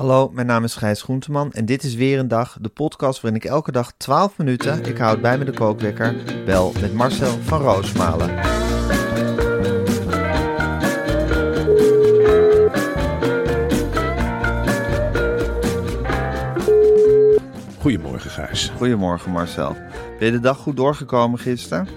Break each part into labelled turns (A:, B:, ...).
A: Hallo, mijn naam is Gijs Groenteman en dit is weer een dag, de podcast waarin ik elke dag 12 minuten, ik houd bij me de kookwekker, bel met Marcel van Roosmalen.
B: Goedemorgen Gijs.
A: Goedemorgen Marcel. Ben je de dag goed doorgekomen gisteren?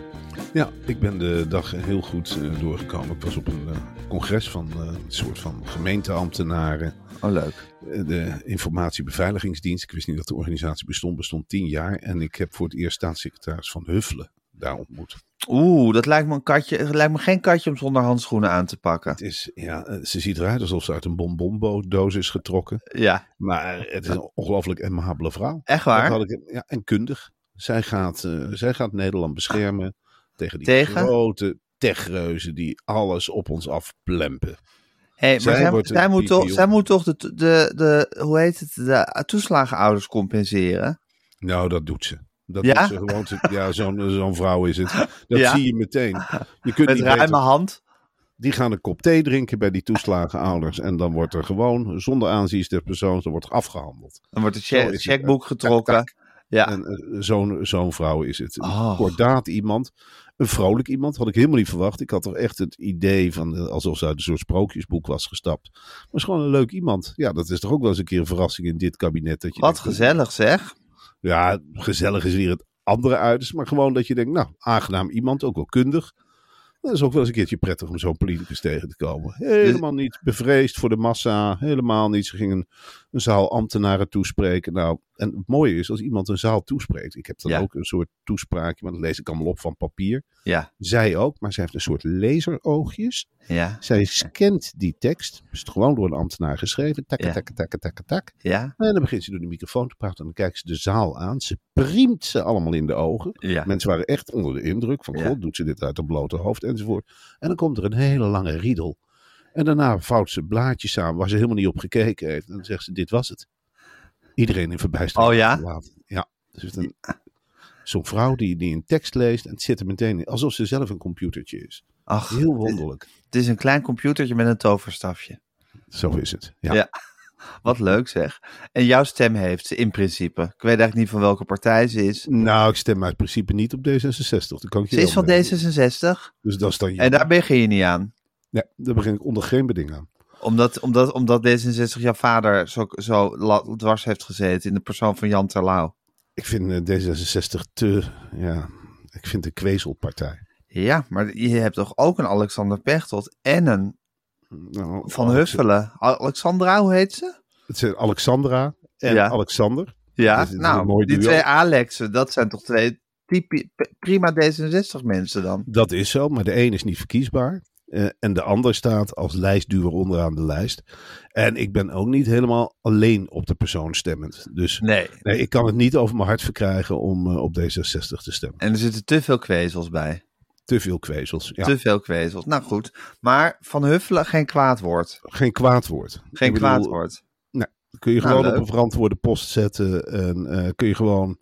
B: Ja, ik ben de dag heel goed uh, doorgekomen. Ik was op een uh, congres van uh, een soort van gemeenteambtenaren.
A: Oh, leuk.
B: De informatiebeveiligingsdienst. Ik wist niet dat de organisatie bestond. Bestond tien jaar. En ik heb voor het eerst staatssecretaris van Huffelen daar ontmoet.
A: Oeh, dat lijkt me, een katje, lijkt me geen katje om zonder handschoenen aan te pakken.
B: Het is, ja, ze ziet eruit alsof ze uit een bonbondoos is getrokken.
A: Ja.
B: Maar het is een ongelooflijk amabele vrouw.
A: Echt waar?
B: Dat had ik, ja, en kundig. Zij gaat, uh, zij gaat Nederland beschermen tegen die
A: Tegen?
B: grote techreuzen die alles op ons afplempen.
A: Hey, maar
B: Zij wordt
A: zij, moet toch, zij moet toch de, de, de, hoe heet het, de toeslagenouders compenseren?
B: Nou, dat doet ze. Dat
A: Ja?
B: doet ze gewoon. Ja, zo'n zo'n vrouw is het. Dat
A: Ja?
B: zie je meteen. Je kunt
A: Met
B: niet
A: ruime
B: beter-
A: hand.
B: Die gaan een kop thee drinken bij die toeslagenouders. En dan wordt er gewoon, zonder aanzien der persoon, dan wordt afgehandeld.
A: Dan wordt het checkboek getrokken. Ja.
B: En eh, zo'n zo'n vrouw is het. Een
A: Oh.
B: kordaat iemand. Een vrolijk iemand. Had ik helemaal niet verwacht. Ik had toch echt het idee van eh, alsof ze uit een soort sprookjesboek was gestapt. Maar is gewoon een leuk iemand. Ja, dat is toch ook wel eens een keer een verrassing in dit kabinet. Dat je
A: Wat
B: denkt,
A: gezellig zeg.
B: Ja, gezellig is weer het andere uiterste. Maar gewoon dat je denkt, nou, aangenaam iemand, ook wel kundig. Dat is ook wel eens een keertje prettig om zo'n politicus tegen te komen. Helemaal niet bevreesd voor de massa. Helemaal niet. Ze gingen een, een zaal ambtenaren toespreken. Nou, en het mooie is als iemand een zaal toespreekt. Ik heb dan
A: Ja.
B: ook een soort toespraakje, maar dat lees ik allemaal op van papier.
A: Ja,
B: Zij ook, maar zij heeft een soort laseroogjes.
A: ja,
B: Zij scant die tekst. Is het gewoon door een ambtenaar geschreven. Tak,
A: Ja.
B: tak, tak, tak, tak.
A: ja,
B: En dan begint ze door de microfoon te praten. En dan kijkt ze de zaal aan. Ze priemt ze allemaal in de ogen.
A: ja.
B: Mensen waren echt onder de indruk van, god, doet ze dit uit een blote hoofd enzovoort. En dan komt er een hele lange riedel. En daarna vouwt ze blaadjes samen waar ze helemaal niet op gekeken heeft. En dan zegt ze, dit was het. Iedereen in verbijstering.
A: Oh ja?
B: Ja. Dus een, zo'n vrouw die, die een tekst leest en het zit er meteen in. Alsof ze zelf een computertje is.
A: Ach,
B: Heel wonderlijk.
A: het is een klein computertje met een toverstafje.
B: Zo is het. Ja.
A: Ja. Wat leuk zeg. En jouw stem heeft ze in principe. Ik weet eigenlijk niet van welke partij ze is.
B: Nou, ik stem uit principe niet op D66. Dat kan ik je
A: Ze is van
B: melden.
A: D66
B: Dus dat is dan
A: en daar begin je niet aan.
B: Ja, daar begin ik onder geen beding aan.
A: Omdat, omdat, omdat D66 jouw vader zo, zo dwars heeft gezeten in de persoon van Jan Terlouw.
B: Ik vind eh, D66 te, ja, ik vind een kwezelpartij.
A: Ja, maar je hebt toch ook een Alexander Pechtold en een
B: Nou,
A: Van Huffelen. Alexandra, hoe heet ze?
B: Het zijn Alexandra en
A: Ja.
B: Alexander.
A: Ja,
B: Dat is een
A: nou, die
B: duo.
A: twee Alexen, dat zijn toch twee typi- prima D66 mensen dan?
B: Dat is zo, maar de een is niet verkiesbaar. eh, en de ander staat als lijstduwer onderaan de lijst. En ik ben ook niet helemaal alleen op de persoon stemmend. Dus
A: Nee.
B: nee, ik kan het niet over mijn hart verkrijgen om eh, op D66 te stemmen.
A: En er zitten te veel kwezels bij.
B: Te veel kwezels. Ja,
A: Te veel kwezels. Nou goed, maar Van Huffelen geen kwaad woord.
B: geen kwaad woord.
A: Geen
B: bedoel,
A: kwaad woord.
B: Kun je
A: Nou,
B: gewoon
A: leuk.
B: op een verantwoorde post zetten. En eh, kun je gewoon.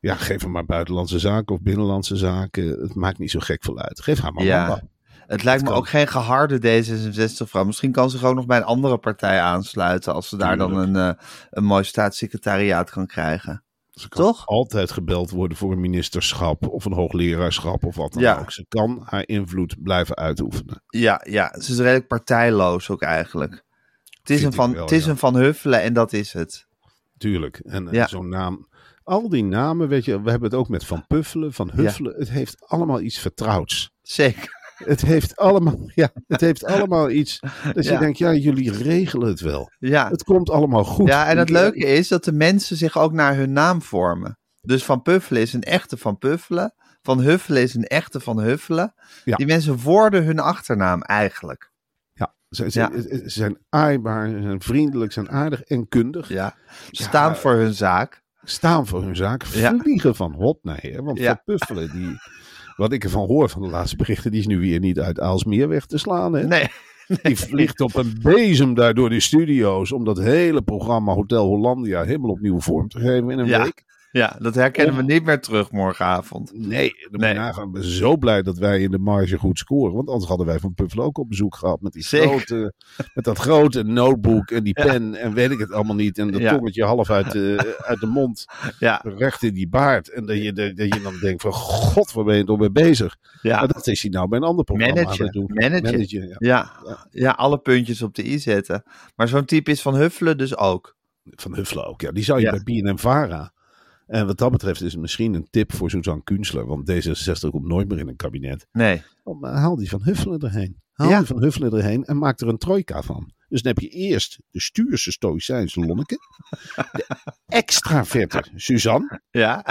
B: Ja, geef hem maar buitenlandse zaken of binnenlandse zaken. Het maakt niet zo gek veel uit. Geef haar maar
A: Ja. Het lijkt me ook geen geharde D66-vrouw. Misschien kan ze ook nog bij een andere partij aansluiten als ze daar dan een, eh, een mooi staatssecretariaat kan krijgen.
B: Ze kan
A: Toch?
B: altijd gebeld worden voor een ministerschap of een hoogleraarschap of wat dan
A: Ja.
B: ook. Ze kan haar invloed blijven uitoefenen.
A: Ja, ja, ze is redelijk partijloos ook eigenlijk. Het is,
B: Vind
A: een van,
B: wel,
A: het is
B: ja.
A: een Van Huffelen en dat is het.
B: Tuurlijk. En eh,
A: Ja.
B: zo'n naam. Al die namen, weet je, we hebben het ook met Van Puffelen, Van Huffelen. Het heeft allemaal iets vertrouwds.
A: Zeker.
B: Het heeft allemaal, ja, het heeft allemaal iets. Dat je denkt, ja, jullie regelen het wel.
A: Ja.
B: Het komt allemaal goed.
A: ja, en het leuke is dat de mensen zich ook naar hun naam vormen. Dus Van Puffelen is een echte Van Puffelen. Van Huffelen is een echte Van Huffelen.
B: Ja.
A: Die mensen worden hun achternaam eigenlijk.
B: Ja, ze, ze,
A: Ja.
B: ze zijn aaibaar, ze zijn vriendelijk, ze zijn aardig en kundig.
A: Ja. Staan voor hun zaak.
B: Staan voor hun zaak, vliegen van hot naar her. Want. Van Puffelen, die, wat ik ervan hoor van de laatste berichten, die is nu weer niet uit Aalsmeer weg te slaan. Hè?
A: Nee.
B: Die vliegt op een bezem daar door de studio's om dat hele programma Hotel Hollandia helemaal opnieuw vorm te geven in een
A: Ja.
B: week.
A: Ja, dat herkennen we niet meer terug morgenavond.
B: Nee,
A: Nee.
B: nagaan. Ben zo blij dat wij in de marge goed scoren. Want anders hadden wij van Puffelen ook op bezoek gehad. Met, die
A: Zeker.
B: grote, met dat grote notebook en die
A: Ja.
B: pen en weet ik het allemaal niet. En dat
A: Ja.
B: tongetje half uit de, uit de mond,
A: Ja,
B: recht in die baard. En dat je, dat je dan denkt van, god, waar ben je toch mee bezig?
A: ja.
B: Maar dat is hij nou bij een ander programma
A: Managen,
B: doen.
A: managen.
B: Managen, ja.
A: Ja, alle puntjes op de i zetten. Maar zo'n type is Van Huffelen dus ook.
B: Van Huffelen ook. Ja, die zou je bij BNM Vara. En wat dat betreft is het misschien een tip voor Suzanne Kunstler. Want D66 komt nooit meer in een kabinet.
A: Nee.
B: Oh, maar haal die van Huffelen erheen. Haal
A: Ja.
B: die van Huffelen erheen en maak er een trojka van. Dus dan heb je eerst de stuurse stoïcijnse Lonneke. De extraverte Suzanne.
A: Ja.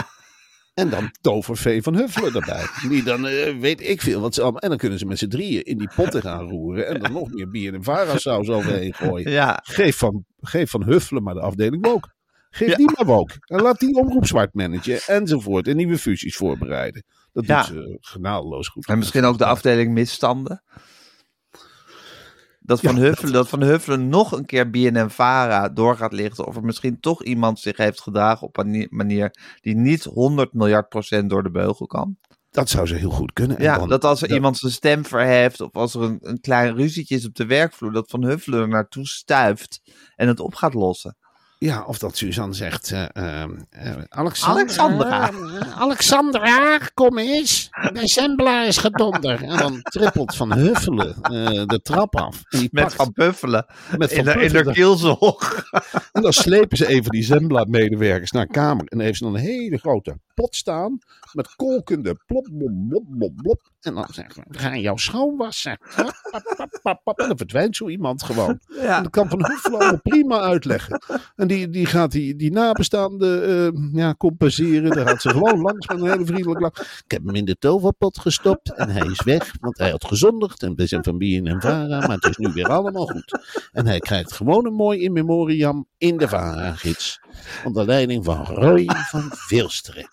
B: En dan tovervee van Huffelen erbij. Die dan eh, weet ik veel wat ze allemaal... En dan kunnen ze met z'n drieën in die potten gaan roeren. En dan nog meer bier en vara saus overheen gooien.
A: Ja.
B: Geef van, geef van Huffelen maar de afdeling woke. Geef
A: Ja.
B: die maar woke. En laat die omroep zwart managen. Enzovoort. En nieuwe fusies voorbereiden. Dat
A: Ja.
B: doet ze genadeloos goed.
A: En misschien ook de afdeling misstanden. Dat Van, Huffelen, dat van Huffelen nog een keer BNN-Vara door gaat lichten. Of er misschien toch iemand zich heeft gedragen op een ni- manier die niet 100 miljard procent door de beugel kan.
B: Dat zou ze heel goed kunnen. En
A: Ja,
B: dan-
A: dat als er
B: dat-
A: iemand zijn stem verheft of als er een, een klein ruzietje is op de werkvloer, dat Van Huffelen er naartoe stuift en het op gaat lossen.
B: Ja, of dat Suzanne zegt, eh, ehm, eh, Alexandra,
A: Alexandra.
B: Alexandra, kom eens. De Zembla is gedonder. En dan trippelt Van Huffelen eh, de trap af. En die
A: Met
B: pakt
A: Van Puffelen
B: met Van
A: in, de, in de kielzog.
B: En dan slepen ze even die Zembla-medewerkers naar een kamer. En dan heeft ze dan een hele grote pot staan. Met kolkende plop, blop, blop, blop, blop. En dan zeggen ze, we gaan jou schoonwassen. Pap, pap, pap, pap, pap. En dan verdwijnt zo iemand gewoon. En dat kan Van allemaal prima uitleggen. En die, die gaat die, die nabestaanden eh, ja, compenseren. Daar gaat ze gewoon langs met een hele vriendelijk lach. Ik heb hem in de toverpot gestopt en hij is weg. Want hij had gezondigd en we zijn van Bien en Vara. Maar het is nu weer allemaal goed. En hij krijgt gewoon een mooi in memoriam in de Vara-gids. Onder leiding van Roy van Vilsteren.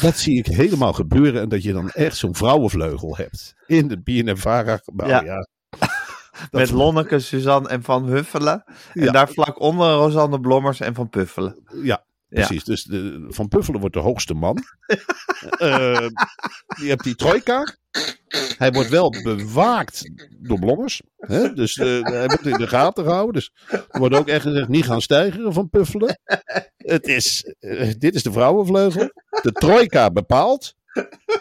B: Dat zie ik helemaal gebeuren. En dat je dan echt zo'n vrouwenvleugel hebt. In het Bien en Vara-gebouw.
A: Ja.
B: Ja.
A: Met Lonneke, Suzanne en Van Huffelen.
B: Ja.
A: En daar vlak onder Rosanne Blommers en Van Puffelen.
B: Ja, precies. Dus de, Van Puffelen wordt de hoogste man. Eh, je hebt die trojka. Hij wordt wel bewaakt door blommers. Hè? Dus eh, hij wordt in de gaten gehouden. Dus er wordt ook echt gezegd, niet gaan stijgen van Puffelen. Het is, eh, dit is de vrouwenvleugel. De trojka bepaalt.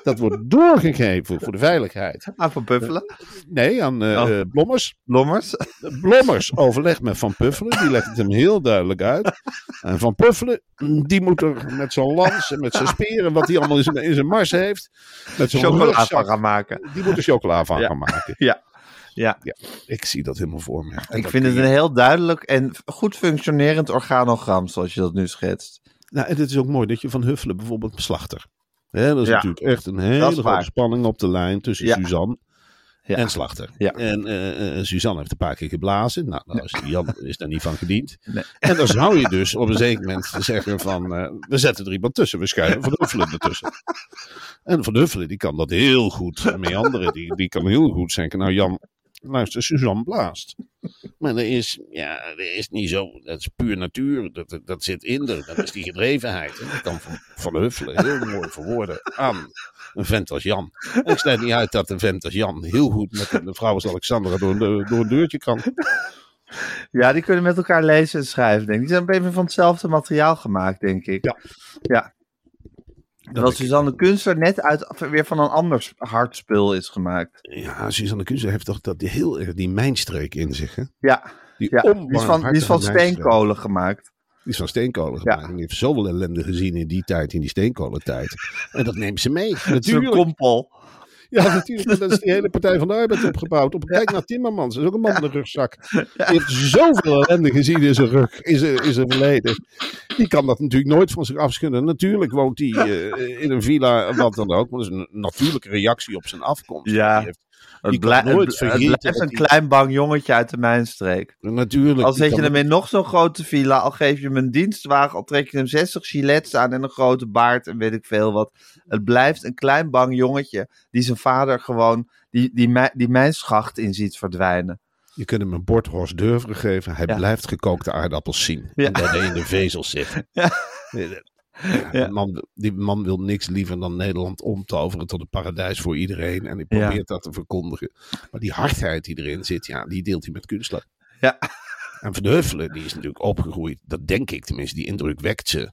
B: Dat wordt doorgegeven voor de veiligheid.
A: Ah, Van Puffelen.
B: Nee, aan eh,
A: Oh.
B: eh, blommers.
A: Blommers.
B: Blommers overlegt met Van Puffelen. Die legt het hem heel duidelijk uit. En Van Puffelen, die moet er met zo'n lans en met zijn speren, wat hij allemaal in zijn, in zijn mars heeft. Met zo'n
A: Chocola van gaan maken.
B: Die moet er chocola van
A: Ja.
B: gaan maken.
A: Ja. Ja.
B: Ik zie dat helemaal voor me. En
A: Ik vind het
B: je-
A: een heel duidelijk en goed functionerend organogram, zoals je dat nu schetst.
B: Nou, en het is ook mooi dat je Van Huffelen bijvoorbeeld slachter. Hè, dat is
A: Ja.
B: natuurlijk echt een hele grote
A: waar.
B: spanning op de lijn tussen
A: Ja.
B: Suzanne
A: Ja.
B: en Slachter.
A: Ja.
B: En eh, eh, Suzanne heeft een paar keer geblazen. Nou, nou is Jan is daar niet van gediend.
A: Nee.
B: En dan zou je dus op een zeker moment zeggen van... eh, we zetten er iemand tussen. We schuiven Van Huffelen ertussen. En Van Huffelen die kan dat heel goed meanderen. Die, die kan heel goed zeggen... Nou Jan, luister, Suzanne blaast. Maar er is, ja, er is niet zo... Dat is puur natuur. Dat, dat, dat zit in er. Dat is die gedrevenheid. En dat kan Van, van Huffelen heel mooi verwoorden aan een vent als Jan. En ik sluit niet uit dat een vent als Jan heel goed met een vrouw als Alexandra door een, door een deurtje kan.
A: Ja, die kunnen met elkaar lezen en schrijven, denk ik. Die zijn even van hetzelfde materiaal gemaakt, denk ik.
B: Ja.
A: Ja. Terwijl Suzanne Kunstler net uit, weer van een ander hard spul is gemaakt.
B: Ja, Suzanne Kunze heeft toch dat die heel erg die mijnstreek in zich. Hè?
A: Ja,
B: Die,
A: ja. Die is van, die is van steenkolen gemaakt.
B: Die is van steenkolen
A: Ja.
B: gemaakt. Die heeft zoveel ellende gezien in die tijd, in die steenkolentijd. En dat neemt ze mee.
A: Is een
B: Natuurlijk.
A: kompel.
B: Ja, natuurlijk. Dat is die hele Partij van de Arbeid opgebouwd. Op, kijk naar Timmermans. Dat is ook een man met een rugzak. Die heeft zoveel ellende gezien in zijn rug, in zijn, in zijn verleden. Die kan dat natuurlijk nooit van zich afschudden. Natuurlijk woont hij eh, in een villa, wat dan ook. Maar dat is een natuurlijke reactie op zijn afkomst.
A: Ja.
B: Die heeft,
A: Het, blij- blijft een klein bang jongetje uit de mijnstreek.
B: natuurlijk.
A: Al zet je hem in nog zo'n grote villa, al geef je hem een dienstwagen, al trek je hem 60 gilets aan en een grote baard en weet ik veel wat. Het blijft een klein bang jongetje die zijn vader gewoon die, die, mij- die mijn schacht in ziet verdwijnen.
B: Je kunt hem een bord Horst Durver geven. Hij
A: Ja.
B: blijft gekookte aardappels zien.
A: Ja.
B: En hij in de vezels zit.
A: Ja.
B: Ja,
A: Ja.
B: Die, man, die man wil niks liever dan Nederland omtoveren tot een paradijs voor iedereen. En hij
A: Ja.
B: probeert dat te verkondigen. Maar die hardheid die erin zit, ja, die deelt hij met kunstler.
A: Ja.
B: En Van Huffelen, die is natuurlijk opgegroeid. Dat denk ik tenminste. Die indruk wekt ze.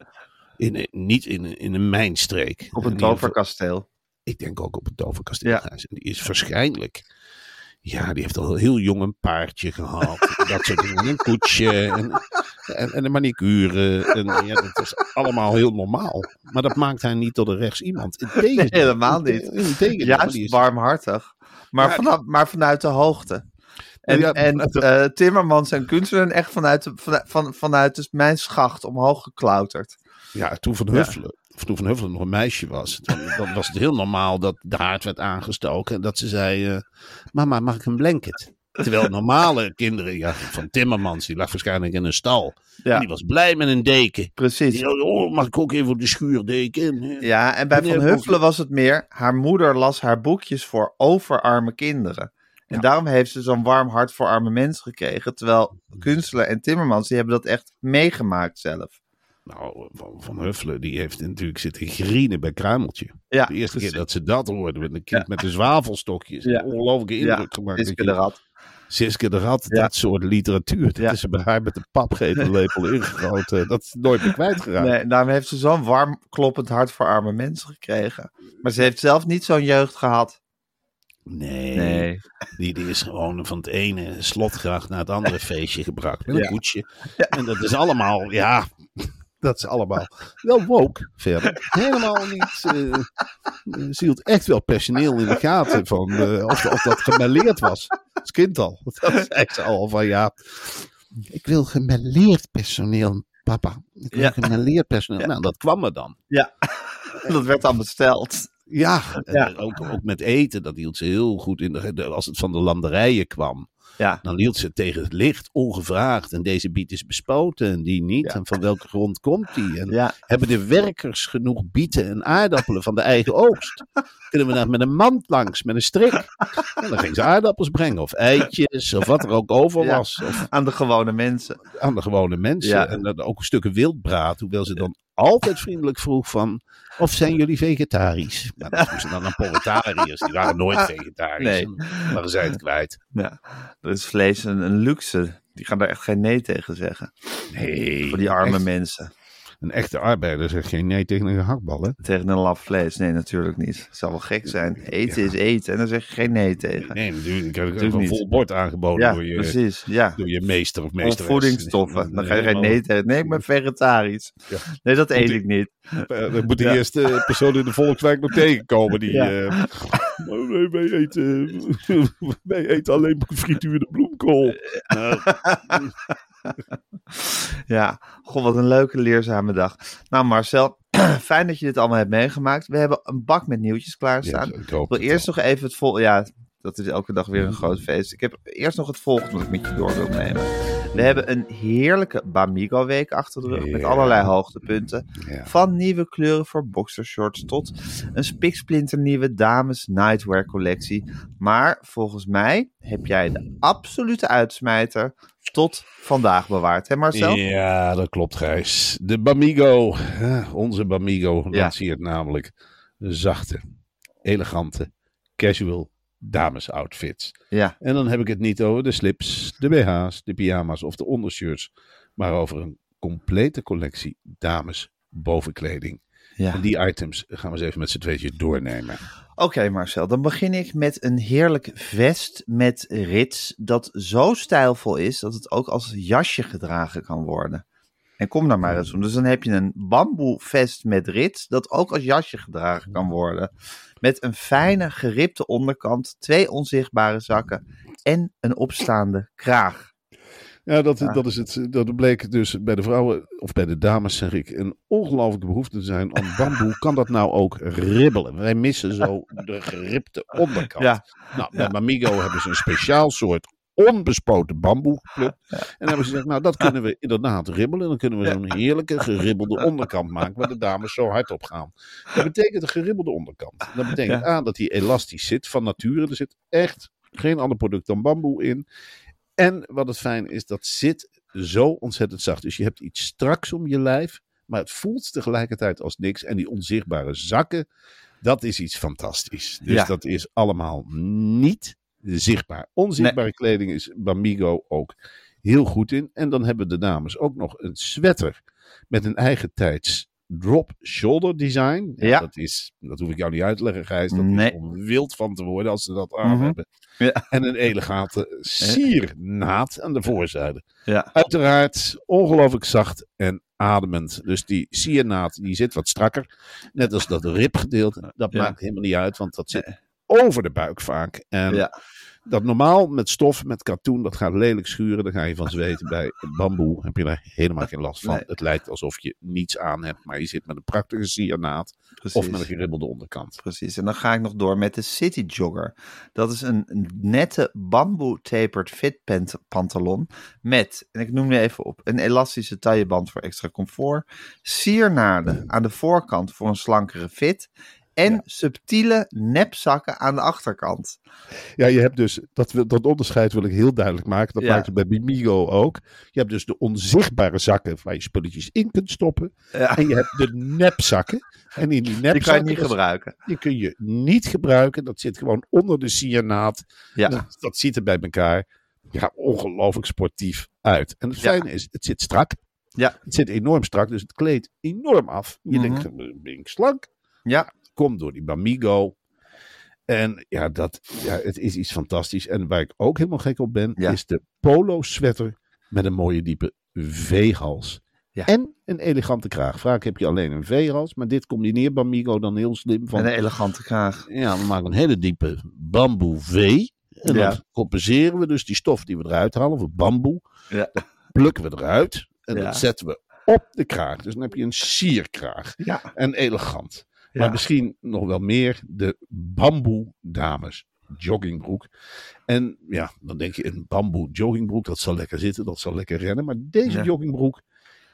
B: In, een- niet in, een- in een mijnstreek.
A: Op een toverkasteel.
B: ik denk ook op het toverkasteel.
A: Ja.
B: die is waarschijnlijk. Ja, die heeft al heel jong een paardje gehad. dat soort dingen. Een koetsje. En, en, en een manicure. En ja, dat is allemaal heel normaal. Maar dat maakt hij niet tot een rechts iemand.
A: Nee, helemaal niet.
B: Integendeel.
A: Juist
B: is-
A: warmhartig. Maar,
B: Ja.
A: vanaf, maar vanuit de hoogte. En,
B: Ja,
A: en
B: de-
A: eh, Timmermans en Kunstler echt vanuit, de, vanuit, van, vanuit dus mijn schacht omhoog geklauterd.
B: Ja, toen Van Huffelen. Of toen Van Huffelen nog een meisje was. Dan, dan was het heel normaal dat de haard werd aangestoken. En dat ze zei: eh, Mama, mag ik een blanket? Terwijl normale kinderen, ja, van Timmermans, die lag waarschijnlijk in een stal.
A: Ja.
B: En die was blij met een deken.
A: Precies.
B: Die oh, mag ik ook even op de schuurdeken?
A: Ja, en bij Van Huffelen was het meer, haar moeder las haar boekjes voor over arme kinderen. En
B: Ja.
A: daarom heeft ze zo'n warm hart voor arme mensen gekregen. Terwijl Kunstler en Timmermans, die hebben dat echt meegemaakt zelf.
B: Nou, Van, van Huffelen, die heeft natuurlijk zitten grienen bij Kruimeltje.
A: Ja,
B: de eerste
A: precies.
B: keer dat ze dat hoorde, met een kind
A: Ja.
B: met de zwavelstokjes.
A: Ja.
B: Een ongelooflijke indruk gemaakt.
A: Siske de Rat.
B: Siske de Rat, dat soort literatuur. Dat is er bij haar met de papgetellepel ingegoten. Dat is nooit meer kwijtgeraakt.
A: Nee, daarom heeft ze zo'n warm kloppend hart voor arme mensen gekregen. Maar ze heeft zelf niet zo'n jeugd gehad.
B: Nee. Die, die is gewoon van het ene slotgracht naar het andere feestje gebracht. Met een
A: Ja.
B: koetsje. En dat is allemaal, ja, dat is allemaal wel woke verder. Helemaal niet. eh, ze hield echt wel personeel in de gaten van eh, of, of dat gemelleerd was. Als kind al. Dat zei ze al van ja. Ik wil gemelleerd personeel, papa. Ik wil
A: Ja.
B: gemelleerd personeel. Nou, dat kwam er dan.
A: Ja, dat werd dan besteld.
B: Ja. Ook, ook met eten, dat hield ze heel goed in de- Als het van de landerijen kwam,
A: Ja,
B: dan hield ze tegen het licht ongevraagd. En deze biet is bespoten en die niet.
A: Ja.
B: En van welke grond komt die? En
A: ja.
B: hebben de werkers genoeg bieten en aardappelen van de eigen oogst? Kunnen we daar met een mand langs, met een strik? En dan ging ze aardappels brengen, of eitjes, of wat er ook over was. Of
A: aan de gewone mensen.
B: aan de gewone mensen.
A: Ja.
B: En dan ook stukken wildbraad, hoewel ze dan altijd vriendelijk vroeg van... Of zijn jullie vegetarisch? Dat moesten dan Napolitaniërs. Die waren nooit vegetarisch.
A: Nee.
B: En waren zij het kwijt.
A: Ja, dat is vlees een, een luxe. Die gaan daar echt geen nee tegen zeggen.
B: Nee.
A: Voor die arme
B: echt-
A: mensen.
B: Een echte arbeider zegt geen nee tegen een gehaktbal, hè?
A: Tegen een lap vlees. Nee, natuurlijk niet. Het zou wel gek zijn. Eten is eten. En daar zeg je geen nee tegen.
B: Nee, natuurlijk. Ik
A: Natuurlijk
B: een
A: niet.
B: vol bord aangeboden
A: Ja,
B: door, je,
A: precies. Ja.
B: door je meester of
A: Of
B: meesteres.
A: voedingsstoffen. Dan ga je geen nee tegen. Nee, ik ben vegetarisch.
B: Ja.
A: Nee, dat eet ik niet.
B: Eh, Dan moet de eerste persoon in de Volkswijk nog tegenkomen. Die, "Oh, nee, wij, eten, wij eten alleen gefrituurde bloemkool. Nou,
A: Ja, god, wat een leuke leerzame dag. Nou Marcel, fijn dat je dit allemaal hebt meegemaakt. We hebben een bak met nieuwtjes klaarstaan.
B: ik
A: wil eerst
B: wel.
A: nog even het vol. Ja, dat is elke dag weer een groot feest. Ik heb eerst nog het volgende wat ik met je door wil nemen. We hebben een heerlijke Bamigo week achter de rug. Met allerlei hoogtepunten. Van nieuwe kleuren voor boxershorts tot een spiksplinter nieuwe dames nightwear collectie. Maar volgens mij heb jij de absolute uitsmijter tot vandaag bewaard. Hè Marcel?
B: Ja, dat klopt, Gijs. De Bamigo, onze Bamigo,
A: Ja.
B: lanceert namelijk zachte, elegante, casual damesoutfits.
A: Ja.
B: En dan heb ik het niet over de slips, de BH's, de pyjama's of de ondershirts, maar over een complete collectie dames bovenkleding.
A: Ja.
B: En die items gaan we eens even met z'n tweetjes doornemen.
A: Oké Marcel, dan begin ik met een heerlijk vest met rits dat zo stijlvol is dat het ook als jasje gedragen kan worden. En kom daar maar eens om. Dus dan heb je een bamboe vest met rits dat ook als jasje gedragen kan worden. met een fijne geribde onderkant, twee onzichtbare zakken en een opstaande kraag.
B: Ja, dat,
A: Ja.
B: dat is het. Dat bleek dus bij de vrouwen, of bij de dames zeg ik, een ongelooflijke behoefte te zijn aan bamboe. Kan dat nou ook ribbelen? Wij missen zo de geribde onderkant.
A: Ja.
B: Nou, bij Mamigo hebben ze een speciaal soort onbespoten bamboe geplukt. En dan hebben ze gezegd, nou dat kunnen we inderdaad ribbelen. Dan kunnen we zo'n heerlijke geribbelde onderkant maken waar de dames zo hard op gaan. Dat betekent een geribbelde onderkant. Dat betekent A, dat die elastisch zit van nature. Er zit echt geen ander product dan bamboe in. En wat het fijn is, dat zit zo ontzettend zacht. Dus je hebt iets straks om je lijf, maar het voelt tegelijkertijd als niks. En die onzichtbare zakken, dat is iets fantastisch. Dus
A: Ja.
B: dat is allemaal niet zichtbaar. Onzichtbare kleding is Bamigo ook heel goed in. En dan hebben de dames ook nog een sweater met een eigen tijds drop shoulder design.
A: Ja.
B: Dat, is, dat hoef ik jou niet uit te leggen, Gijs. Dat
A: Nee.
B: is om wild van te worden als ze dat aan
A: Mhm.
B: hebben.
A: Ja.
B: En een elegante siernaad aan de voorzijde.
A: Ja.
B: Uiteraard ongelooflijk zacht en ademend. Dus die siernaad die zit wat strakker. Net als dat ribgedeelte. Dat maakt helemaal niet uit, want dat zit over de buik vaak. En
A: Ja.
B: Dat normaal met stof, met katoen, dat gaat lelijk schuren. Daar ga je van zweten. Bij bamboe heb je daar helemaal geen last van.
A: Nee.
B: Het lijkt alsof je niets aan hebt, maar je zit met een prachtige siernaad.
A: Precies.
B: Of met een geribbelde onderkant.
A: Precies, en dan ga ik nog door met de City Jogger. Dat is een nette bamboe tapered fit pant- pantalon met, en ik noem nu even op, een elastische tailleband voor extra comfort, siernaarden aan de voorkant voor een slankere fit en subtiele nepzakken aan de achterkant.
B: Ja, je hebt dus, dat, dat onderscheid wil ik heel duidelijk maken. Dat
A: Ja.
B: maakt het bij Bimigo ook. Je hebt dus de onzichtbare zakken waar je spulletjes in kunt stoppen.
A: Ja,
B: En je hebt de nepzakken. En in die nepzakken,
A: die kan je niet
B: dat-
A: gebruiken.
B: die kun je niet gebruiken. Dat zit gewoon onder de cyanaat.
A: Ja.
B: Dat, dat ziet er bij elkaar ja, ongelooflijk sportief uit. En het fijne is, het zit strak.
A: Ja.
B: Het zit enorm strak, dus het kleedt enorm af. Je
A: Mhm.
B: denkt, ben ik slank?
A: Ja,
B: komt door die Bamigo. En ja, dat, ja, het is iets fantastisch. En waar ik ook helemaal gek op ben,
A: Ja.
B: is de polo sweater met een mooie diepe V-hals.
A: Ja.
B: En een elegante kraag. Vaak heb je alleen een V-hals, maar dit combineert Bamigo dan heel slim. Van,
A: en een elegante kraag.
B: ja, we maken een hele diepe bamboe V. En
A: Ja.
B: dan compenseren we dus die stof die we eruit halen, of bamboe.
A: Ja.
B: Plukken we eruit en dat zetten we op de kraag. Dus dan heb je een sierkraag.
A: Ja.
B: En elegant. Maar misschien nog wel meer de bamboe dames joggingbroek. En ja, dan denk je een bamboe joggingbroek, dat zal lekker zitten, dat zal lekker rennen. Maar deze joggingbroek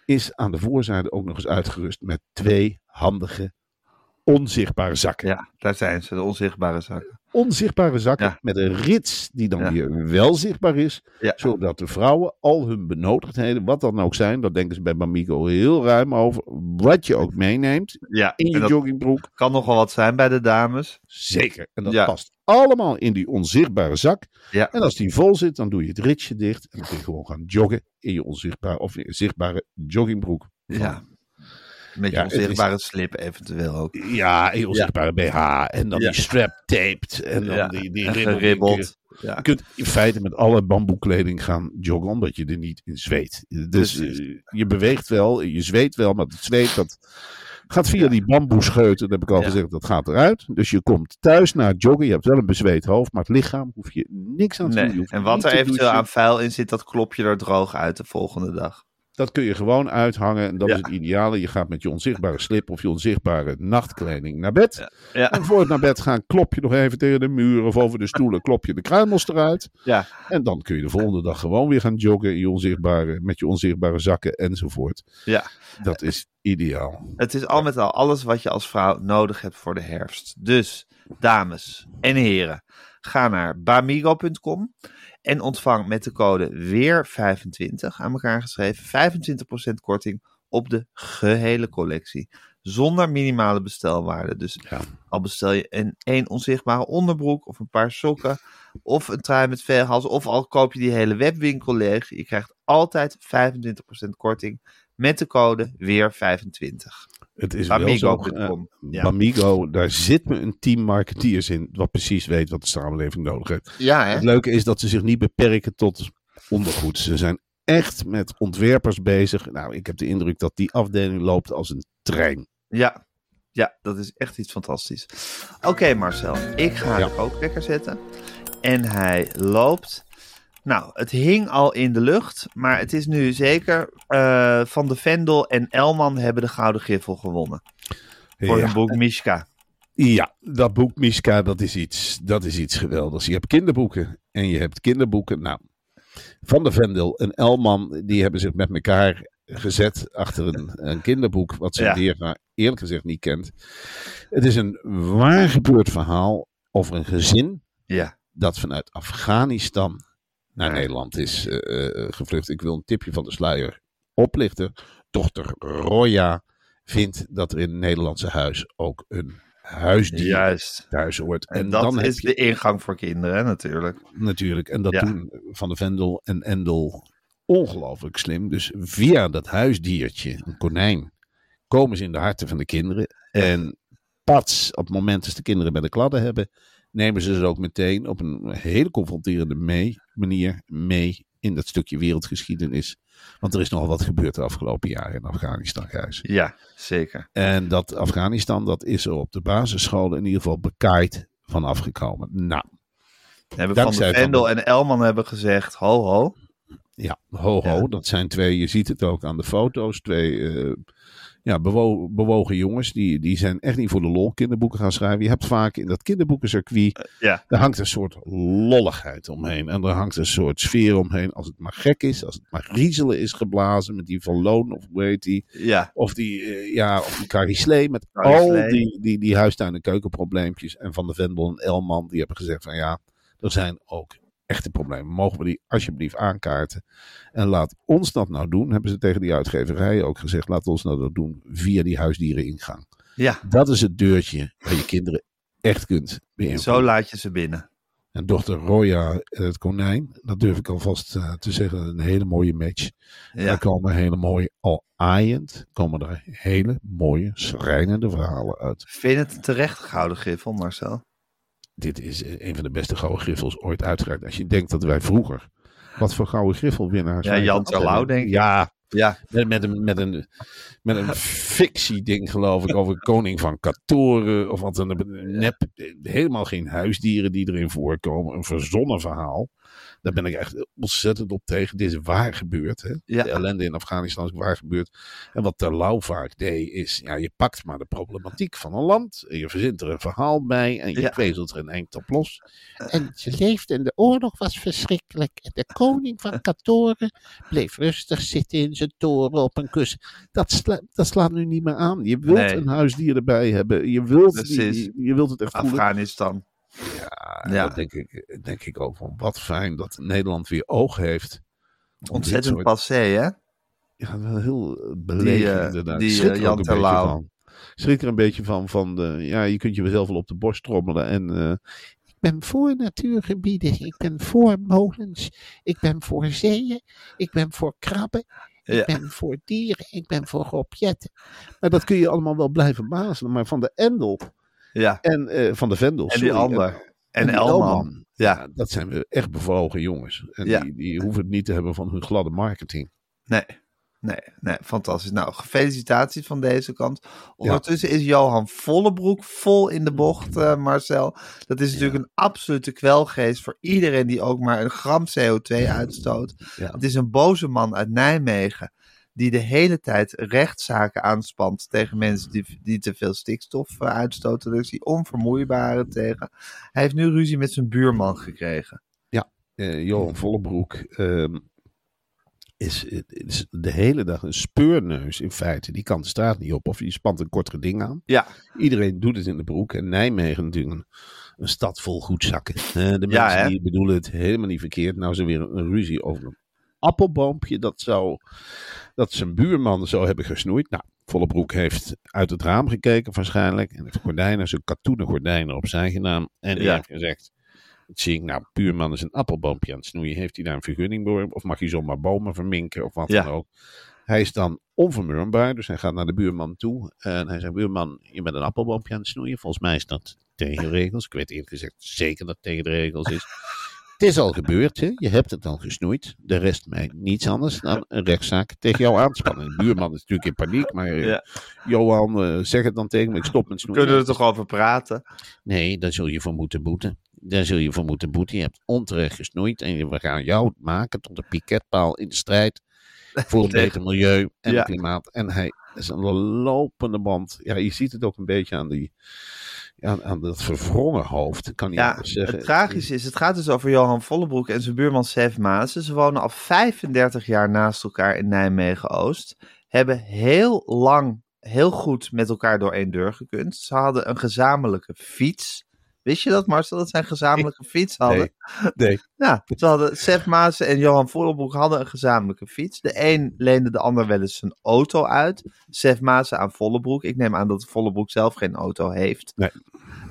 B: is aan de voorzijde ook nog eens uitgerust met twee handige, onzichtbare zakken.
A: Ja, daar zijn ze, de onzichtbare zakken.
B: Onzichtbare zakken
A: Ja.
B: met een rits die dan
A: Ja.
B: weer wel zichtbaar is.
A: Ja.
B: Zodat de vrouwen al hun benodigdheden, wat dan ook zijn, daar denken ze bij Bamigo heel ruim over. Wat je ook meeneemt
A: Ja,
B: in je
A: dat
B: joggingbroek.
A: kan nog wel wat zijn bij de dames.
B: Zeker. En dat past allemaal in die onzichtbare zak.
A: Ja.
B: En als die vol zit, dan doe je het ritsje dicht. En dan kun je gewoon gaan joggen in je onzichtbare of zichtbare joggingbroek.
A: Ja. Met je
B: Ja, het is-
A: onzichtbare slip eventueel ook.
B: Ja, je onzichtbare BH. En dan die strap taped. En dan die, die
A: geribbeld. Ja.
B: Je kunt in feite met alle bamboekleding gaan joggen, omdat je er niet in zweet. Dus eh, je beweegt wel, je zweet wel, maar het zweet dat gaat via die bamboescheuten, dat heb ik al
A: Ja.
B: gezegd, dat gaat eruit. Dus je komt thuis na het joggen, je hebt wel een bezweet hoofd, maar het lichaam hoef je niks aan te doen.
A: Nee. En wat er eventueel aan vuil in zit, dat klop je er droog uit de volgende dag.
B: Dat kun je gewoon uithangen en dat
A: Ja.
B: is het ideale. Je gaat met je onzichtbare slip of je onzichtbare nachtkleding naar bed.
A: Ja.
B: En voor het naar bed gaan klop je nog even tegen de muur of over de stoelen, klop je de kruimels eruit.
A: Ja.
B: En dan kun je de volgende dag gewoon weer gaan joggen in je onzichtbare, met je onzichtbare zakken enzovoort.
A: Ja.
B: Dat is ideaal.
A: Het is al met al alles wat je als vrouw nodig hebt voor de herfst. Dus, dames en heren, ga naar bamigo.com en ontvang met de code WEER25 aan elkaar geschreven 25% korting op de gehele collectie. Zonder minimale bestelwaarde. Dus
B: Ja.
A: al bestel je een één onzichtbare onderbroek of een paar sokken of een trui met veerhals of al koop je die hele webwinkel leeg. Je krijgt altijd 25% korting met de code WEER25.
B: Het is wel zo. eh.
A: Ja.
B: Bamigo, daar zit me een team marketeers in, wat precies weet wat de samenleving nodig heeft.
A: Ja, hè?
B: Het leuke is dat ze zich niet beperken tot ondergoed. Ze zijn echt met ontwerpers bezig. Nou, ik heb de indruk dat die afdeling loopt als een trein.
A: Ja. Ja, dat is echt iets fantastisch. Oké Marcel, ik ga
B: Ja.
A: de kookwekker zetten. En hij loopt. Nou, het hing al in de lucht, maar het is nu zeker eh, Van de Vendel en Elman hebben de Gouden Griffel gewonnen. Voor
B: Ja.
A: hun boek Mishka.
B: Ja, dat boek Miska, dat is iets, dat is iets geweldigs. Je hebt kinderboeken en je hebt kinderboeken. Nou, Van der Vendel en Elman, die hebben zich met elkaar gezet achter een, een kinderboek, wat zijn
A: Ja.
B: eerlijk gezegd niet kent. Het is een waar gebeurd verhaal over een gezin
A: Ja,
B: dat vanuit Afghanistan naar. Nederland is eh, eh, gevlucht. Ik wil een tipje van de sluier oplichten. Dochter Roya vindt dat er in het Nederlandse huis ook een huisdier
A: juist.
B: thuis hoort.
A: En,
B: En,
A: dat
B: dan
A: is
B: je
A: de ingang voor kinderen, natuurlijk.
B: natuurlijk, en dat
A: Ja.
B: doen Van de Vendel en Endel ongelooflijk slim. Dus via dat huisdiertje, een konijn, komen ze in de harten van de kinderen. En pats, op het moment dat de kinderen bij de kladden hebben, nemen ze ze ook meteen op een hele confronterende mee, manier mee in dat stukje wereldgeschiedenis. Want er is nogal wat gebeurd de afgelopen jaren in Afghanistan, Gijs.
A: Ja, zeker.
B: En dat Afghanistan, dat is er op de basisscholen in ieder geval bekaaid van afgekomen. Nou,
A: Hebben Van de
B: Van
A: Vendel
B: de-
A: en Elman hebben gezegd, ho ho.
B: Ja, ho ho,
A: Ja.
B: dat zijn twee, je ziet het ook aan de foto's, twee eh, ja, bewo- bewogen jongens. Die, die zijn echt niet voor de lol kinderboeken gaan schrijven. Je hebt vaak in dat kinderboekencircuit,
A: Ja,
B: daar hangt een soort lolligheid omheen. En er hangt een soort sfeer omheen. Als het maar gek is, als het maar griezelen is geblazen met die Van Loon of hoe heet die.
A: ja,
B: Of die, eh, ja, of die Carrie Slee met al die, die, die huistuin- en keukenprobleempjes. En Van de Vendel en Elman, die hebben gezegd van ja, er zijn ook echte problemen. Mogen we die alsjeblieft aankaarten? En laat ons dat nou doen, hebben ze tegen die uitgeverij ook gezegd. Laat ons nou dat doen via die huisdiereningang.
A: ja.
B: Dat is het deurtje waar je kinderen echt kunt beïnvloeden.
A: Zo laat je ze binnen.
B: En dochter Roya en het konijn, dat durf ik alvast eh, te zeggen, een hele mooie match.
A: Ja.
B: Daar komen hele mooie, al aaiend, komen er hele mooie, schrijnende verhalen uit.
A: Vind het een terecht gouden griffel, Marcel?
B: Dit is eh, een van de beste gouden griffels ooit uitgereikt. Als je denkt dat wij vroeger, wat voor gouden griffelwinnaars
A: Ja, Jan Terlouw, denk ik.
B: Ja,
A: Ja,
B: met, met, een, met, een, met een fictieding geloof ik over koning van Katoren of wat een nep. Helemaal geen huisdieren die erin voorkomen. Een verzonnen verhaal. Daar ben ik echt ontzettend op tegen. Dit is waar gebeurd. Hè?
A: Ja.
B: De ellende in Afghanistan is waar gebeurd. En wat Terlouw vaak deed is, ja, je pakt maar de problematiek van een land. En je verzint er een verhaal bij en je
A: Ja.
B: kwezelt er een eind op los.
C: En ze leefde en de oorlog was verschrikkelijk. En de koning van Katoren bleef rustig zitten in zijn toren op een kussen.
B: Dat, sla- dat slaat nu niet meer aan. Je wilt
A: Nee.
B: een huisdier erbij hebben. Je wilt, die, je wilt het echt voelen. Ja,
A: Ja.
B: dat denk ik, denk ik ook van. Wat fijn dat Nederland weer oog heeft.
A: Ontzettend
B: soort-
A: passé, hè?
B: Ja, wel heel belegen
A: Die, eh,
B: inderdaad.
A: die, eh,
B: er
A: Jan
B: ook een beetje
A: Terlouw.
B: schrik er een beetje van. van de, ja, je kunt jezelf wel op de borst trommelen. En eh,
C: Ik ben voor natuurgebieden. Ik ben voor molens. Ik ben voor zeeën. Ik ben voor krabben. Ik
A: Ja.
C: ben voor dieren. Ik ben voor objetten.
B: maar dat kun je allemaal wel blijven bazelen. Maar van de Endel
A: Ja,
B: en eh, van de Vendel.
A: en die ander. En, Elman. Ja,
B: Ja, dat zijn we echt bewogen jongens. En
A: Ja.
B: die, die hoeven het niet te hebben van hun gladde marketing.
A: nee. Nee, nee, fantastisch. Nou, gefelicitaties van deze kant. Ondertussen is Johan Vollebroek vol in de bocht, eh, Marcel. Dat is natuurlijk een absolute kwelgeest voor iedereen die ook maar een gram CO2 uitstoot.
B: Ja.
A: Het is een boze man uit Nijmegen die de hele tijd rechtszaken aanspant tegen mensen die, die te veel stikstof eh, uitstoten. Dus die onvermoeibare tegen. Hij heeft nu ruzie met zijn buurman gekregen.
B: eh, Johan Vollebroek ehm, is, is de hele dag een speurneus in feite. Die kan de straat niet op of die spant een kortere ding aan.
A: Ja,
B: Iedereen doet het in de broek. En Nijmegen natuurlijk een, stad vol goedzakken. Eh, de
A: Ja,
B: mensen die bedoelen het helemaal niet verkeerd. Nou er weer een, ruzie over een appelboompje. Dat, zou, dat zijn buurman zou hebben gesnoeid. Nou, Vollebroek heeft uit het raam gekeken waarschijnlijk. En heeft gordijnen, zo'n katoenen gordijnen opzij gedaan. En die
A: Ja.
B: heeft gezegd... Dat zie ik nou, buurman is een appelboompje aan het snoeien. Heeft hij daar een vergunning voor? Of mag hij zomaar bomen verminken of wat
A: Ja.
B: dan ook? Hij is dan onvermurmbaar, dus hij gaat naar de buurman toe. En hij zegt, buurman, je bent een appelboompje aan het snoeien. Volgens mij is dat tegen de regels. Ik weet eerlijk gezegd zeker dat het tegen de regels is.
C: Het is al gebeurd, hè? je hebt het al gesnoeid. De rest mij niets anders dan een rechtszaak tegen jou aanspannen. De buurman is natuurlijk in paniek, maar eh,
A: Ja.
C: Johan, eh, zeg het dan tegen me, ik stop met
A: We
C: snoeien.
A: kunnen er toch over praten?
C: Nee, daar zul je voor moeten boeten. Daar zul je voor moeten boeten. Je hebt onterecht gesnoeid en we gaan jou maken tot een piketpaal in de strijd voor een
A: Tegen-
C: beter milieu en
A: Ja.
C: klimaat. En hij is een lopende band. Ja, je ziet het ook een beetje aan, die, aan, aan dat verwrongen hoofd, kan je
A: Ja,
C: zeggen.
A: het tragische is, het gaat dus over Johan Vollebroek en zijn buurman Sef Maassen. Ze wonen al 35 jaar naast elkaar in Nijmegen-Oost. Hebben heel lang heel goed met elkaar door één deur gekund. Ze hadden een gezamenlijke fiets. Wist je dat, Marcel, dat zij een gezamenlijke fiets hadden?
B: Nee.
A: Ja, ze hadden, Sef Maassen en Johan Vollebroek hadden een gezamenlijke fiets. De een leende de ander wel eens zijn auto uit. Sef Maassen aan Vollebroek. Ik neem aan dat Vollebroek zelf geen auto heeft.
B: Nee.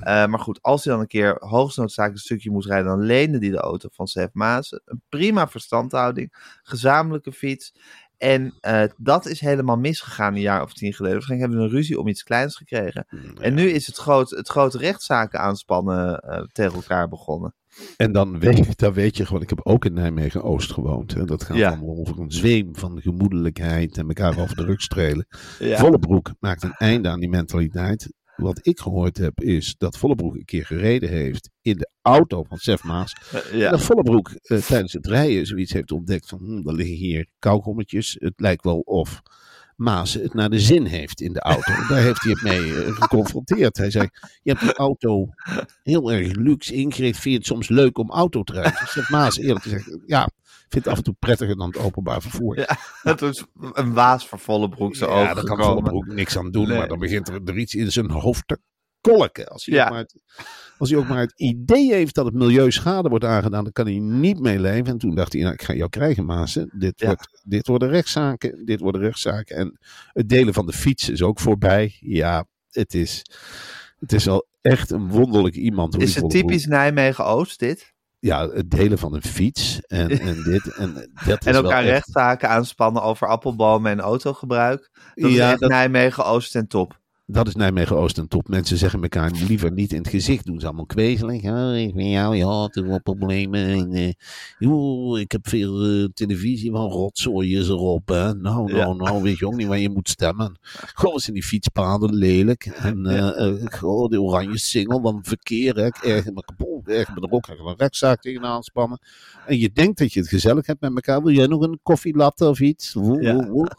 A: Eh, maar goed, als hij dan een keer hoogst noodzakelijk een stukje moest rijden, dan leende hij de auto van Sef Maassen. Een prima verstandhouding, gezamenlijke fiets. En eh, dat is helemaal misgegaan een jaar of tien geleden. Waarschijnlijk hebben ze een ruzie om iets kleins gekregen. En nu is het, groot, het grote rechtszaken aanspannen eh, tegen elkaar begonnen.
B: En dan weet, dan weet je gewoon, ik heb ook in Nijmegen-Oost gewoond. Hè. Dat gaat
A: Ja.
B: allemaal over een zweem van gemoedelijkheid en elkaar over de rug strelen.
A: Ja.
B: Vollebroek maakt een einde aan die mentaliteit. Wat ik gehoord heb is dat Vollebroek een keer gereden heeft in de auto van Sef Maas.
A: Ja.
B: dat Vollebroek eh, tijdens het rijden zoiets heeft ontdekt van, hm, er liggen hier kauwgommetjes. Het lijkt wel of Maas het naar de zin heeft in de auto. Daar heeft hij het mee eh, geconfronteerd. Hij zei, je hebt die auto heel erg luxe ingericht. Vind je het soms leuk om auto te rijden? Dus Maas eerlijk gezegd, ja, vindt het af en toe prettiger dan het openbaar vervoer.
A: Ja, het is een waas voor Vollebroek zijn
B: Ja,
A: ogen
B: daar kan
A: gekomen.
B: Vollebroek niks aan doen,
A: Nee.
B: maar dan begint er, er iets in zijn hoofd te kolken. Als hij,
A: Ja.
B: ook maar het, als hij ook maar het idee heeft dat het milieu schade wordt aangedaan, dan kan hij niet mee leven. En toen dacht hij, nou, ik ga jou krijgen, Maassen. Dit,
A: Ja.
B: wordt, dit worden rechtszaken, dit worden rechtszaken. En het delen van de fiets is ook voorbij. Ja, het is, het is wel echt een wonderlijk iemand. hoe
A: Is het typisch Nijmegen-Oost dit?
B: Ja, het delen van een fiets en, en dit. En, dat
A: En
B: is wel
A: elkaar
B: echt-
A: rechtszaken aanspannen over appelbomen en autogebruik. Dat
B: Ja,
A: is echt
B: dat-
A: Nijmegen-Oost en top.
B: Dat is Nijmegen-Oost en top. Mensen zeggen elkaar liever niet in het gezicht. Doen ze allemaal kwezelig. Ja, ik ben jou, ja, toch wel problemen. En, eh, joh, ik heb veel eh, televisie van rotzooi is erop. Hè. Nou,
A: Ja.
B: nou, nou, weet je ook niet waar je moet stemmen. Goh, zijn die fietspaden lelijk. En eh, goh, die oranje singel van verkeer. Hè. Ik erger me kapot. Erger me er ook. Een rechtszaak tegen aanspannen. En je denkt dat je het gezellig hebt met elkaar. Wil jij nog een koffielatte of iets? Woe,
A: Ja.
B: woe, woe.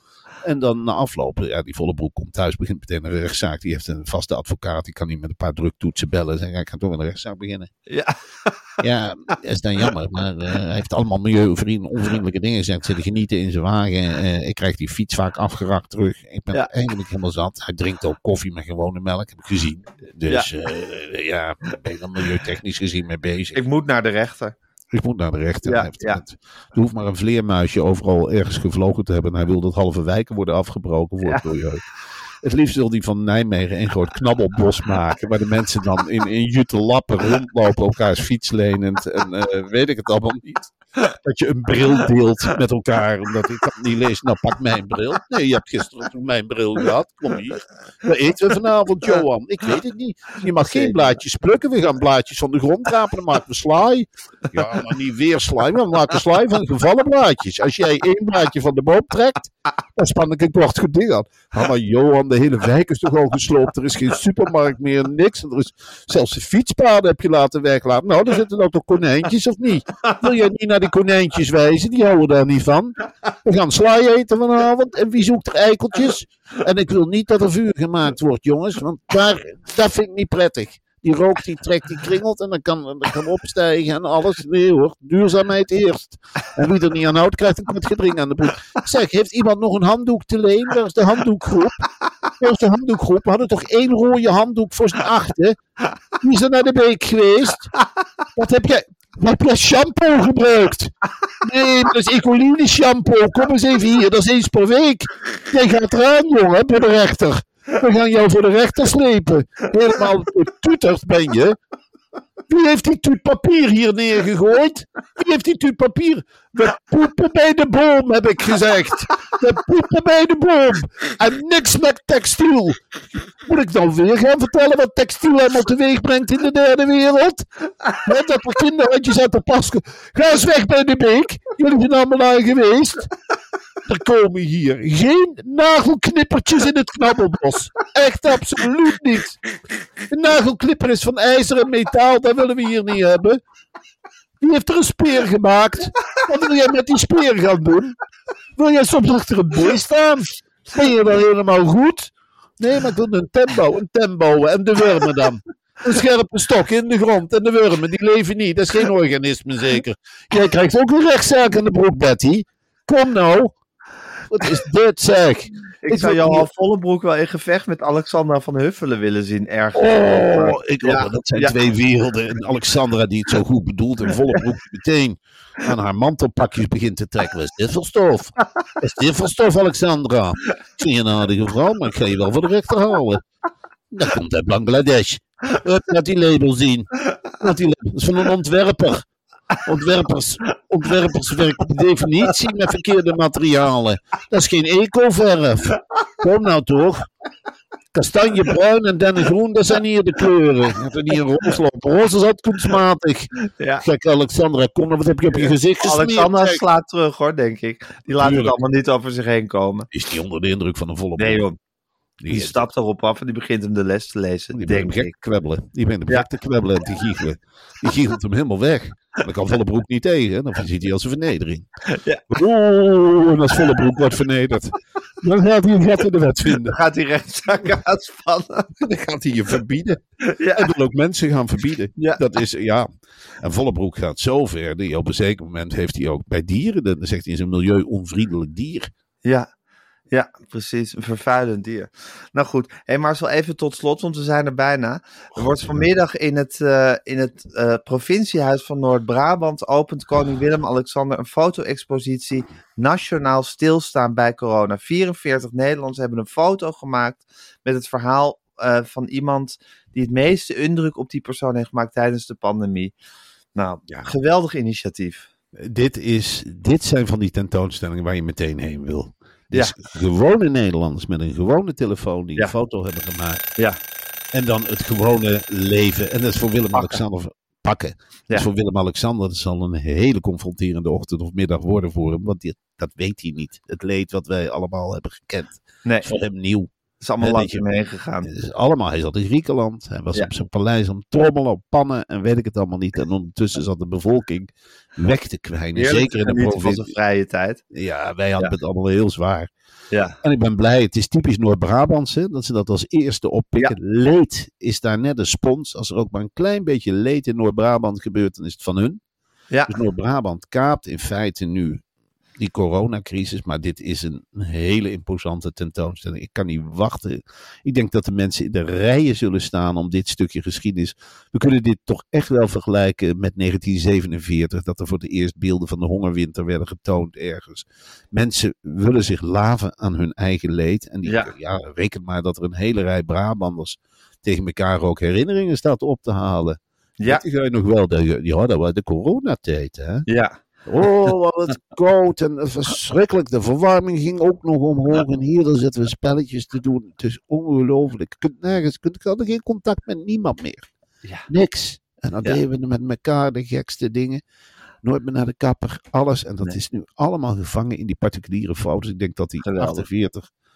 B: En dan na afloop, ja, die volle broek komt thuis, begint meteen een rechtszaak. Die heeft een vaste advocaat, die kan niet met een paar druktoetsen bellen. En zeggen, ja, ik ga toch een rechtszaak beginnen.
A: Ja,
C: Ja, is dan jammer, maar eh, hij heeft allemaal milieuvriend, onvriendelijke dingen gezegd. Zit te genieten in zijn wagen. Eh, ik krijg die fiets vaak afgerakt terug. Ik ben
A: Ja.
C: eigenlijk helemaal zat. Hij drinkt ook koffie met gewone melk, heb ik gezien. Dus ja, ja daar ben ik dan milieutechnisch gezien mee bezig.
A: ik moet naar de rechter.
B: Ik moet naar de rechter.
A: Ja,
B: Hij heeft
A: ja.
B: het- Er hoeft maar een vleermuisje overal ergens gevlogen te hebben. En hij wil dat halve wijken worden afgebroken voor het milieu. Het liefst wil hij van Nijmegen een groot knabbelbos maken. Waar de mensen dan in, in jute lappen rondlopen, elkaars fiets lenend. En eh, weet ik het allemaal niet. Dat je een bril deelt met elkaar. Omdat ik kan niet lezen. Nou, pak mijn bril. Nee, je hebt gisteren mijn bril gehad. Kom hier. Wat eten we vanavond, Johan? Ik weet het niet. Je mag geen blaadjes plukken. We gaan blaadjes van de grond rapen. Dan maken we slaai. Ja, maar niet weer slaai. We maken slaai van gevallen blaadjes. Als jij één blaadje van de boom trekt, dan span ik een kort goed ding aan. Ja, maar Johan, de hele wijk is toch al gesloopt. Er is geen supermarkt meer, niks. En er is zelfs de fietspaden heb je laten weglaten. Nou, er zitten ook toch konijntjes, of niet? Wil jij niet naar die konijntjes wijzen? Die houden daar niet van. We gaan slaai eten vanavond. En wie zoekt er eikeltjes? En ik wil niet dat er vuur gemaakt wordt, jongens. Want daar, dat vind ik niet prettig. Die rook, die trekt, die kringelt en dan kan, dan kan opstijgen en alles. Nee hoor, duurzaamheid eerst. En wie er niet aan houdt, krijgt een kort gedring aan de broek. Zeg, heeft iemand nog een handdoek te leen? Waar is de handdoekgroep? Waar is de handdoekgroep? We hadden toch één rode handdoek voor z'n achten? Wie is er naar de beek geweest? Wat heb jij... Jij shampoo gebruikt? Nee, dat is Ecoline shampoo. Kom eens even hier, dat is eens per week. Jij gaat eraan, jongen, bij de rechter. We gaan jou voor de rechter slepen. Helemaal toeterd ben je. Wie heeft die tuut papier hier neergegooid? Wie heeft die tuut papier? We poepen bij de boom, heb ik gezegd. We poepen bij de boom. En niks met textiel. Moet ik dan weer gaan vertellen wat textiel helemaal teweeg brengt in de derde wereld? Hè, dat er kinderhandjes uit de pas... Ga eens weg bij de beek. Jullie zijn allemaal daar geweest. Er komen hier geen nagelknippertjes in het knabbelbos. Echt absoluut niet. Een nagelklipper is van ijzer en metaal, dat willen we hier niet hebben. Wie heeft er een speer gemaakt? Wat wil jij met die speer gaan doen? Wil jij soms achter een beest staan? Ben je dan helemaal goed? Nee, maar ik een tempo, een tempo en de wormen dan. Een scherpe stok in de grond en de wormen, die leven niet. Dat is geen organisme zeker. Jij krijgt ook een rechtszaak aan de broek, Betty. Kom nou. Wat is dit zeg?
A: Ik,
B: Ik
A: zou Johan
B: hier-
A: Vollebroek wel in gevecht met Alexandra van Huffelen willen zien ergens.
B: Oh, ik,
A: Ja,
B: oh, dat zijn
A: ja.
B: twee werelden. En Alexandra die het zo goed bedoelt en volle broek meteen aan haar mantelpakjes begint te trekken. Wat is dit voor stof? Wat is dit voor stof, Alexandra? Ik vind je een aardige vrouw, maar ik ga je wel voor de rechter houden. Dat komt uit Bangladesh. Laat die label zien. Laat die label. Dat is van een ontwerper. Ontwerpers, ontwerpers werken per definitie met verkeerde materialen. Dat is geen eco-verf. Kom nou toch. Kastanjebruin en dennengroen, dat zijn hier de kleuren. Je hebt er niet een roze lopen. Roze is altijd kunstmatig.
A: Ja.
B: Kijk, Alexandra, kom wat heb je op je gezicht gesmeerd?
A: Alexandra slaat terug hoor, denk ik. Die laat het allemaal niet over zich heen komen.
B: Is die onder de indruk van een volle
A: Nee joh,
B: Die,
A: die stapt erop af en die begint hem de les te lezen,
B: die begint hem gek kwebbelen. Die begint hem
A: Ja.
B: gek te kwebbelen en te giechelen. Die giechelt hem helemaal weg. Dan kan volle broek niet tegen. Dan ziet hij als een vernedering.
A: Ja.
B: Oeh, en als volle broek wordt vernederd. Dan gaat hij een gat in de wet
A: Dan
B: vinden.
A: gaat die rechtszaak uitspannen.
B: Dan gaat hij je verbieden.
A: Ja.
B: Hij wil ook mensen gaan verbieden.
A: Ja.
B: Dat is, ja. En Vollebroek gaat zo ver. Die op een zeker moment heeft hij ook bij dieren. Dan zegt hij is een milieu-onvriendelijk dier.
A: Ja. Ja, precies. Een vervuilend dier. Nou goed, hey Marcel, even tot slot, want we zijn er bijna. Er wordt vanmiddag in het, eh, in het eh, provinciehuis van Noord-Brabant opent koning Willem-Alexander een foto-expositie Nationaal Stilstaan bij Corona. 44 Nederlanders hebben een foto gemaakt met het verhaal eh, van iemand die het meeste indruk op die persoon heeft gemaakt tijdens de pandemie. Nou,
B: Ja.
A: geweldig initiatief.
B: Dit, is, dit zijn van die tentoonstellingen waar je meteen heen wil.
A: Ja.
B: Dus gewone Nederlanders met een gewone telefoon die een foto hebben gemaakt.
A: Ja.
B: En dan het gewone leven. En dat is voor Willem-Alexander pakken.
A: Ja.
B: voor Willem-Alexander. Zal een hele confronterende ochtend of middag worden voor hem. Want dat weet hij niet. Het leed wat wij allemaal hebben gekend.
A: Nee,
B: is voor hem nieuw.
A: Het is allemaal langs hem heen gegaan.
B: Het is allemaal, hij zat in Griekenland. Hij was
A: Ja.
B: op zijn paleis om trommelen, op pannen en weet ik het allemaal niet. En ondertussen zat de bevolking weg te kwijnen.
A: Heerlijk
B: Zeker in de
A: genieten van
B: provincie.
A: vrije tijd.
B: Ja, wij hadden
A: Ja.
B: het allemaal heel zwaar.
A: Ja.
B: En ik ben blij, het is typisch Noord-Brabantse, dat ze dat als eerste oppikken. Leed is daar net een spons. Als er ook maar een klein beetje leed in Noord-Brabant gebeurt, dan is het van hun.
A: Ja.
B: Dus Noord-Brabant kaapt in feite nu die coronacrisis. Maar dit is een hele imposante tentoonstelling. Ik kan niet wachten. Ik denk dat de mensen in de rijen zullen staan om dit stukje geschiedenis. We kunnen dit toch echt wel vergelijken met 1947. Dat er voor het eerst beelden van de hongerwinter werden getoond ergens. Mensen willen zich laven aan hun eigen leed. En die,
A: Ja.
B: ja. reken maar dat er een hele rij Brabanders tegen elkaar ook herinneringen staat op te halen.
A: Ja.
B: Weet je nog wel, de, ja, dat was de coronatijd, hè?
A: Ja.
B: Oh, wat het koud en verschrikkelijk. De verwarming ging ook nog omhoog. En hier dan zitten we spelletjes te doen. Het is ongelooflijk. Je kunt nergens, je kunt, ik had geen contact met niemand meer.
A: Ja.
B: Niks. En dan
A: Ja.
B: deden we met elkaar de gekste dingen. Nooit meer naar de kapper, alles. En dat
A: Nee.
B: is nu allemaal gevangen in die particuliere foto's. Ik denk dat die
A: Geweldig.
B: 48 be-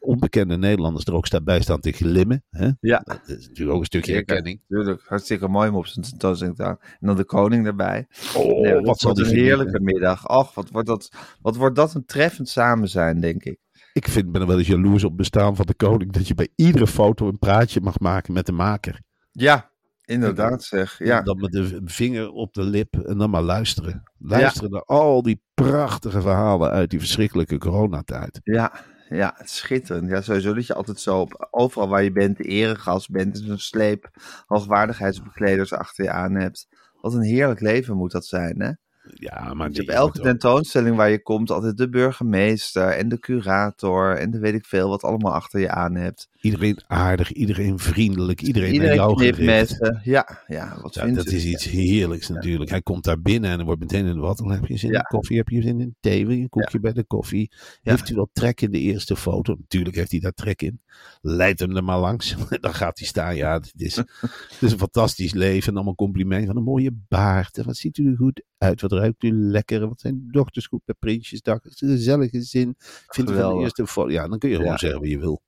B: onbekende Nederlanders er ook staat bij staan te glimmen. Hè?
A: Ja.
B: Dat is natuurlijk ook een stukje herkenning.
A: Tuurlijk, hartstikke mooi om op zijn tentoonstelling te. En dan de koning erbij.
B: Oh,
A: Nee,
B: wat zal
A: een heerlijke middag. Och, wat wordt, dat, wat wordt dat een treffend samen zijn, denk ik.
B: Ik vind, ben er wel eens jaloers op bestaan van de koning. Dat je bij iedere foto een praatje mag maken met de maker.
A: Ja, inderdaad zeg. Ja,
B: Dan met de vinger op de lip en dan maar luisteren. Luisteren naar al die prachtige verhalen uit die verschrikkelijke coronatijd.
A: ja, ja, schitterend. Ja, sowieso dat je altijd zo overal waar je bent, de eregast bent. En zo'n sleep hoogwaardigheidsbekleders achter je aan hebt. Wat een heerlijk leven moet dat zijn, hè?
B: Ja, maar
A: Je hebt elke tentoonstelling waar je komt altijd de burgemeester en de curator en de weet ik veel wat allemaal achter je aan hebt.
B: Iedereen aardig, iedereen vriendelijk, iedereen,
A: Iedereen
B: naar jou
A: met. Ja, ja, wat
B: Ja, dat is iets heerlijks natuurlijk. Hij komt daar binnen en er wordt meteen in wat. Dan heb je zin
A: Ja.
B: in koffie, heb je zin in thee, wil je een koekje bij de koffie. Heeft u wel trek in de eerste foto? Natuurlijk heeft hij daar trek in. Leid hem er maar langs. Dan gaat hij staan. Ja, het is, het is een fantastisch leven. En allemaal complimenten van een mooie baard. En wat ziet u er goed uit? Wat ruikt u lekker? Wat zijn dochters goed bij Prinsjesdag? Het is een gezellige zin. Vindt u van de
A: Geweldig.
B: eerste foto? Ja, dan kun je gewoon
A: Ja.
B: zeggen wat je wil.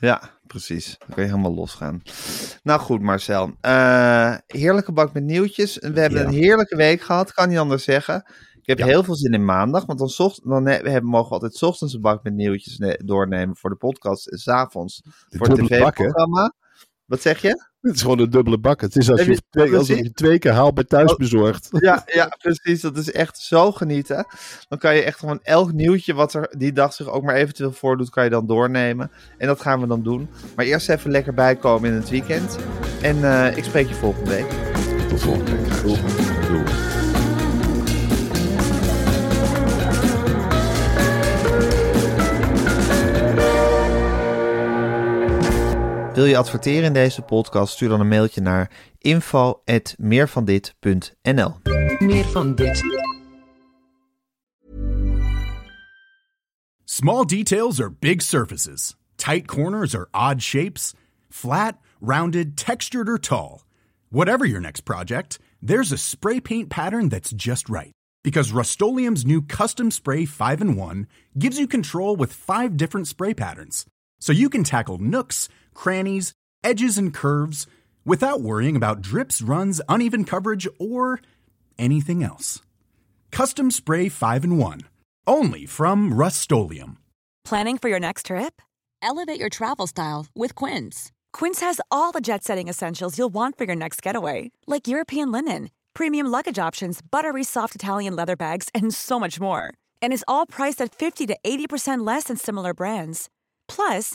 A: Ja, precies. Dan kun je helemaal losgaan. Nou goed, Marcel. Eh, heerlijke bak met nieuwtjes. We hebben
B: Ja.
A: een heerlijke week gehad, kan niet anders zeggen. Ik heb
B: Ja.
A: heel veel zin in maandag, want dan, zocht, dan we mogen we altijd 's ochtends een bak met nieuwtjes ne- doornemen voor de podcast en 's avonds voor het tv-programma. Wat zeg je?
B: Het is gewoon een dubbele bak. Het is als je,
A: je-
B: twee, alsof je twee keer haalt bij thuisbezorgd.
A: Ja, ja, precies. Dat is echt zo genieten. Dan kan je echt gewoon elk nieuwtje wat er die dag zich ook maar eventueel voordoet, kan je dan doornemen. En dat gaan we dan doen. Maar eerst even lekker bijkomen in het weekend. En eh, ik spreek je volgende week.
B: Tot volgende week. Doei. Doei.
A: Wil je adverteren in deze podcast? Stuur dan een mailtje naar info.meervandit.nl
D: Meer van dit.
E: Small details are big surfaces. Tight corners are odd shapes. Flat, rounded, textured, or tall. Whatever your next project, there's a spray paint pattern that's just right. Because Rust new Custom Spray 5 in 1 gives you control with five different spray patterns. So you can tackle nooks, crannies, edges, and curves without worrying about drips, runs, uneven coverage, or anything else. Custom Spray 5 in 1. Only from Rust
F: Planning for your next trip?
G: Elevate your travel style with Quince.
F: Quince has all the jet setting essentials you'll want for your next getaway, like European linen, premium luggage options, buttery soft Italian leather bags, and so much more. And is all priced at 50 to 80% less than similar brands. Plus,